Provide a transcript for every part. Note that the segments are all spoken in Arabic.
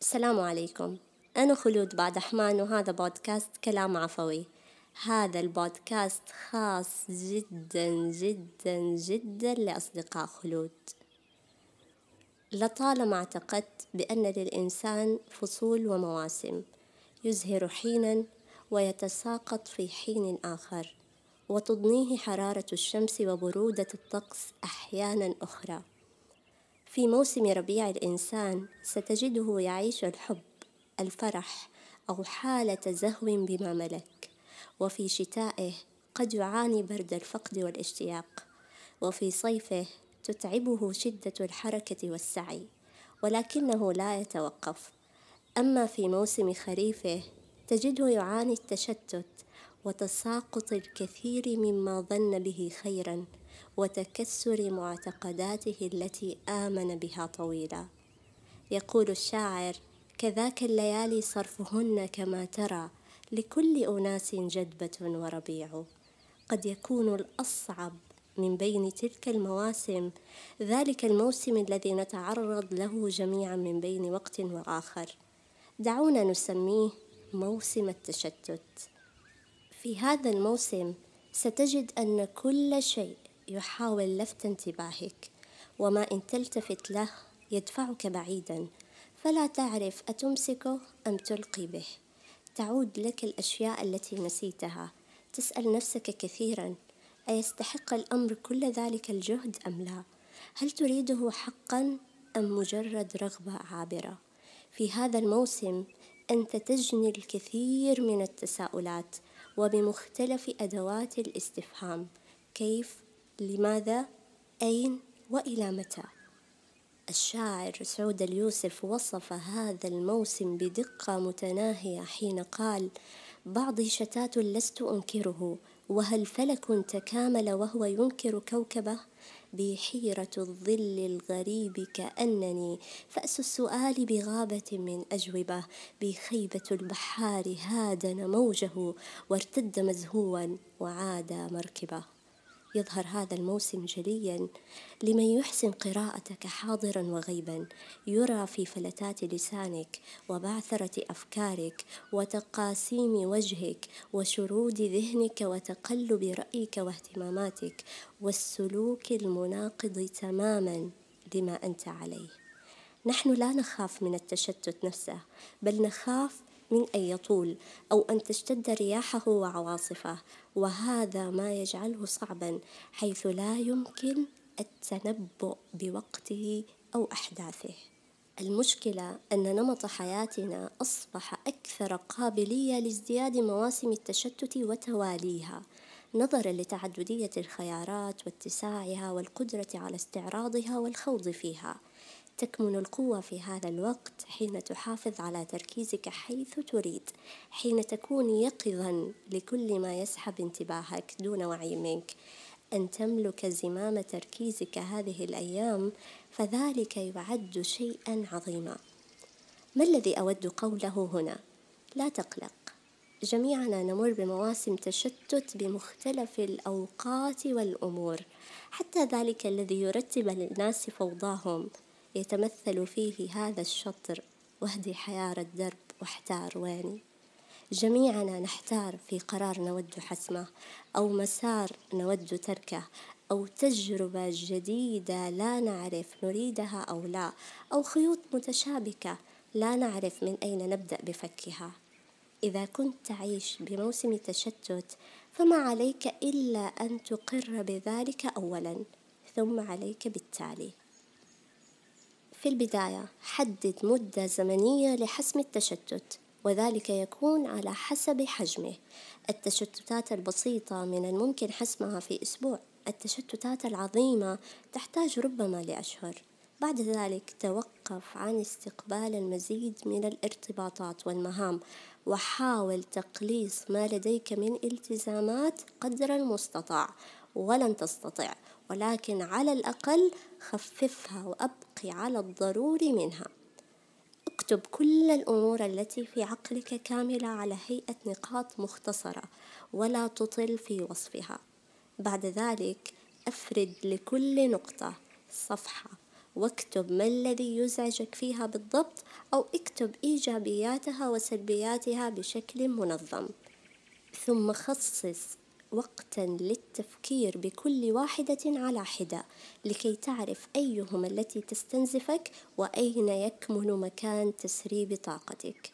السلام عليكم. أنا خلود بعد أحمان وهذا بودكاست كلام عفوي. هذا البودكاست خاص جدا جدا جدا لأصدقاء خلود. لطالما اعتقدت بأن للإنسان فصول ومواسم يزهر حينا ويتساقط في حين آخر وتضنيه حرارة الشمس وبرودة الطقس أحيانا أخرى. في موسم ربيع الإنسان ستجده يعيش الحب الفرح أو حالة زهو بما ملك. وفي شتائه قد يعاني برد الفقد والاشتياق. وفي صيفه تتعبه شدة الحركة والسعي ولكنه لا يتوقف. أما في موسم خريفه تجده يعاني التشتت وتساقط الكثير مما ظن به خيرا وتكسر معتقداته التي آمن بها طويلا. يقول الشاعر كذاك الليالي صرفهن كما ترى لكل أناس جدبة وربيع. قد يكون الأصعب من بين تلك المواسم ذلك الموسم الذي نتعرض له جميعا من بين وقت وآخر. دعونا نسميه موسم التشتت. في هذا الموسم ستجد أن كل شيء يحاول لفت انتباهك وما إن تلتفت له يدفعك بعيدا. فلا تعرف أتمسكه أم تلقي به. تعود لك الأشياء التي نسيتها. تسأل نفسك كثيرا أيستحق الأمر كل ذلك الجهد أم لا؟ هل تريده حقا أم مجرد رغبة عابرة؟ في هذا الموسم أنت تجني الكثير من التساؤلات وبمختلف أدوات الاستفهام. كيف لماذا أين وإلى متى؟ الشاعر سعود اليوسف وصف هذا الموسم بدقة متناهية حين قال بعضي شتات لست أنكره وهل فلك تكامل وهو ينكر كوكبه؟ بحيرة الظل الغريب كأنني فأس السؤال بغابة من أجوبة. بخيبة البحار هادن موجه وارتد مزهوا وعاد مركبة. يظهر هذا الموسم جليا لمن يحسن قراءتك حاضرا وغيبا. يرى في فلتات لسانك وبعثرة أفكارك وتقاسيم وجهك وشرود ذهنك وتقلب رأيك واهتماماتك والسلوك المناقض تماما لما أنت عليه. نحن لا نخاف من التشتت نفسه بل نخاف من أن يطول أو أن تشتد رياحه وعواصفه وهذا ما يجعله صعبا حيث لا يمكن التنبؤ بوقته أو أحداثه. المشكلة أن نمط حياتنا أصبح أكثر قابلية لازدياد مواسم التشتت وتواليها. نظرا لتعددية الخيارات واتساعها والقدرة على استعراضها والخوض فيها. تكمن القوة في هذا الوقت حين تحافظ على تركيزك حيث تريد حين تكون يقظا لكل ما يسحب انتباهك دون وعي منك. أن تملك زمام تركيزك هذه الأيام فذلك يعد شيئا عظيما. ما الذي أود قوله هنا؟ لا تقلق. جميعنا نمر بمواسم تشتت بمختلف الأوقات والأمور حتى ذلك الذي يرتب للناس فوضاهم. يتمثل فيه هذا الشطر. وهدي حيار الدرب واحتار ويني جميعنا نحتار في قرار نود حسمه أو مسار نود تركه أو تجربة جديدة لا نعرف نريدها أو لا أو خيوط متشابكة لا نعرف من أين نبدأ بفكها. إذا كنت تعيش بموسم تشتت فما عليك إلا أن تقر بذلك أولا ثم عليك بالتالي. في البداية حدد مدة زمنية لحسم التشتت وذلك يكون على حسب حجمه. التشتتات البسيطة من الممكن حسمها في أسبوع. التشتتات العظيمة تحتاج ربما لأشهر. بعد ذلك توقف عن استقبال المزيد من الارتباطات والمهام وحاول تقليص ما لديك من التزامات قدر المستطاع ولن تستطع. ولكن على الأقل خففها وأبقي على الضروري منها. اكتب كل الأمور التي في عقلك كاملة على هيئة نقاط مختصرة ولا تطل في وصفها. بعد ذلك أفرد لكل نقطة صفحة واكتب ما الذي يزعجك فيها بالضبط أو اكتب إيجابياتها وسلبياتها بشكل منظم. ثم خصص وقتا للتفكير بكل واحدة على حدة لكي تعرف أيهما التي تستنزفك وأين يكمن مكان تسريب طاقتك.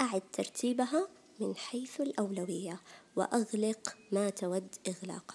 أعد ترتيبها من حيث الأولوية وأغلق ما تود إغلاقه.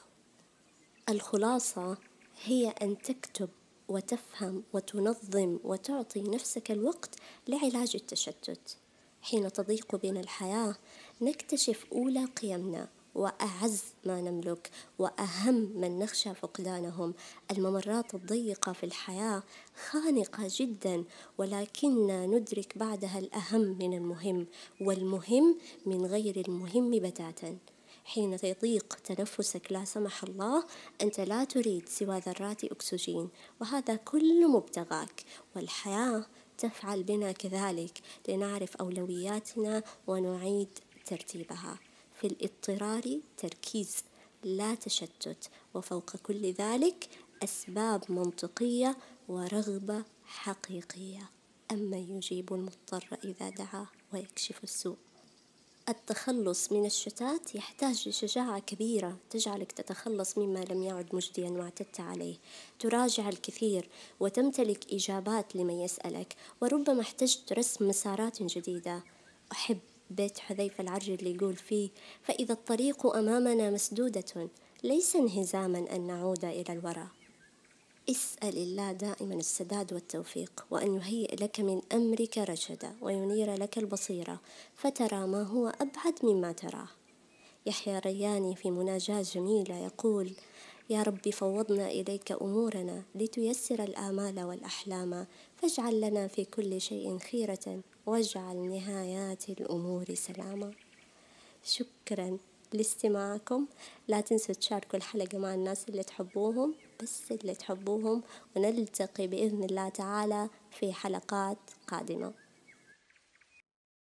الخلاصة هي أن تكتب وتفهم وتنظم وتعطي نفسك الوقت لعلاج التشتت. حين تضيق بنا الحياة نكتشف أولى قيمنا وأعز ما نملك وأهم من نخشى فقدانهم. الممرات الضيقة في الحياة خانقة جدا ولكننا ندرك بعدها الأهم من المهم والمهم من غير المهم بتاتا. حين يضيق تنفسك لا سمح الله أنت لا تريد سوى ذرات أكسجين وهذا كل مبتغاك. والحياة تفعل بنا كذلك لنعرف أولوياتنا ونعيد ترتيبها. في الاضطرار تركيز لا تشتت. وفوق كل ذلك أسباب منطقية ورغبة حقيقية. أما يجيب المضطر إذا دعاه ويكشف السوء. التخلص من الشتات يحتاج لشجاعة كبيرة. تجعلك تتخلص مما لم يعد مجديا واعتدت عليه. تراجع الكثير وتمتلك إجابات لمن يسألك. وربما احتجت رسم مسارات جديدة. أحب بيت حذيفة العرج اللي يقول فيه فإذا الطريق أمامنا مسدودة ليس انهزاما أن نعود إلى الوراء. اسأل الله دائما السداد والتوفيق وأن يهيئ لك من أمرك رشدا وينير لك البصيرة فترى ما هو أبعد مما تراه. يحيى رياني في مناجاة جميلة يقول يا رب فوضنا إليك أمورنا لتيسر الآمال والأحلام. فاجعل لنا في كل شيء خيرة واجعل نهايات الأمور سلاما. شكرا لاستماعكم. لا تنسوا تشاركوا الحلقة مع الناس اللي تحبوهم. بس اللي تحبوهم ونلتقي بإذن الله تعالى في حلقات قادمة.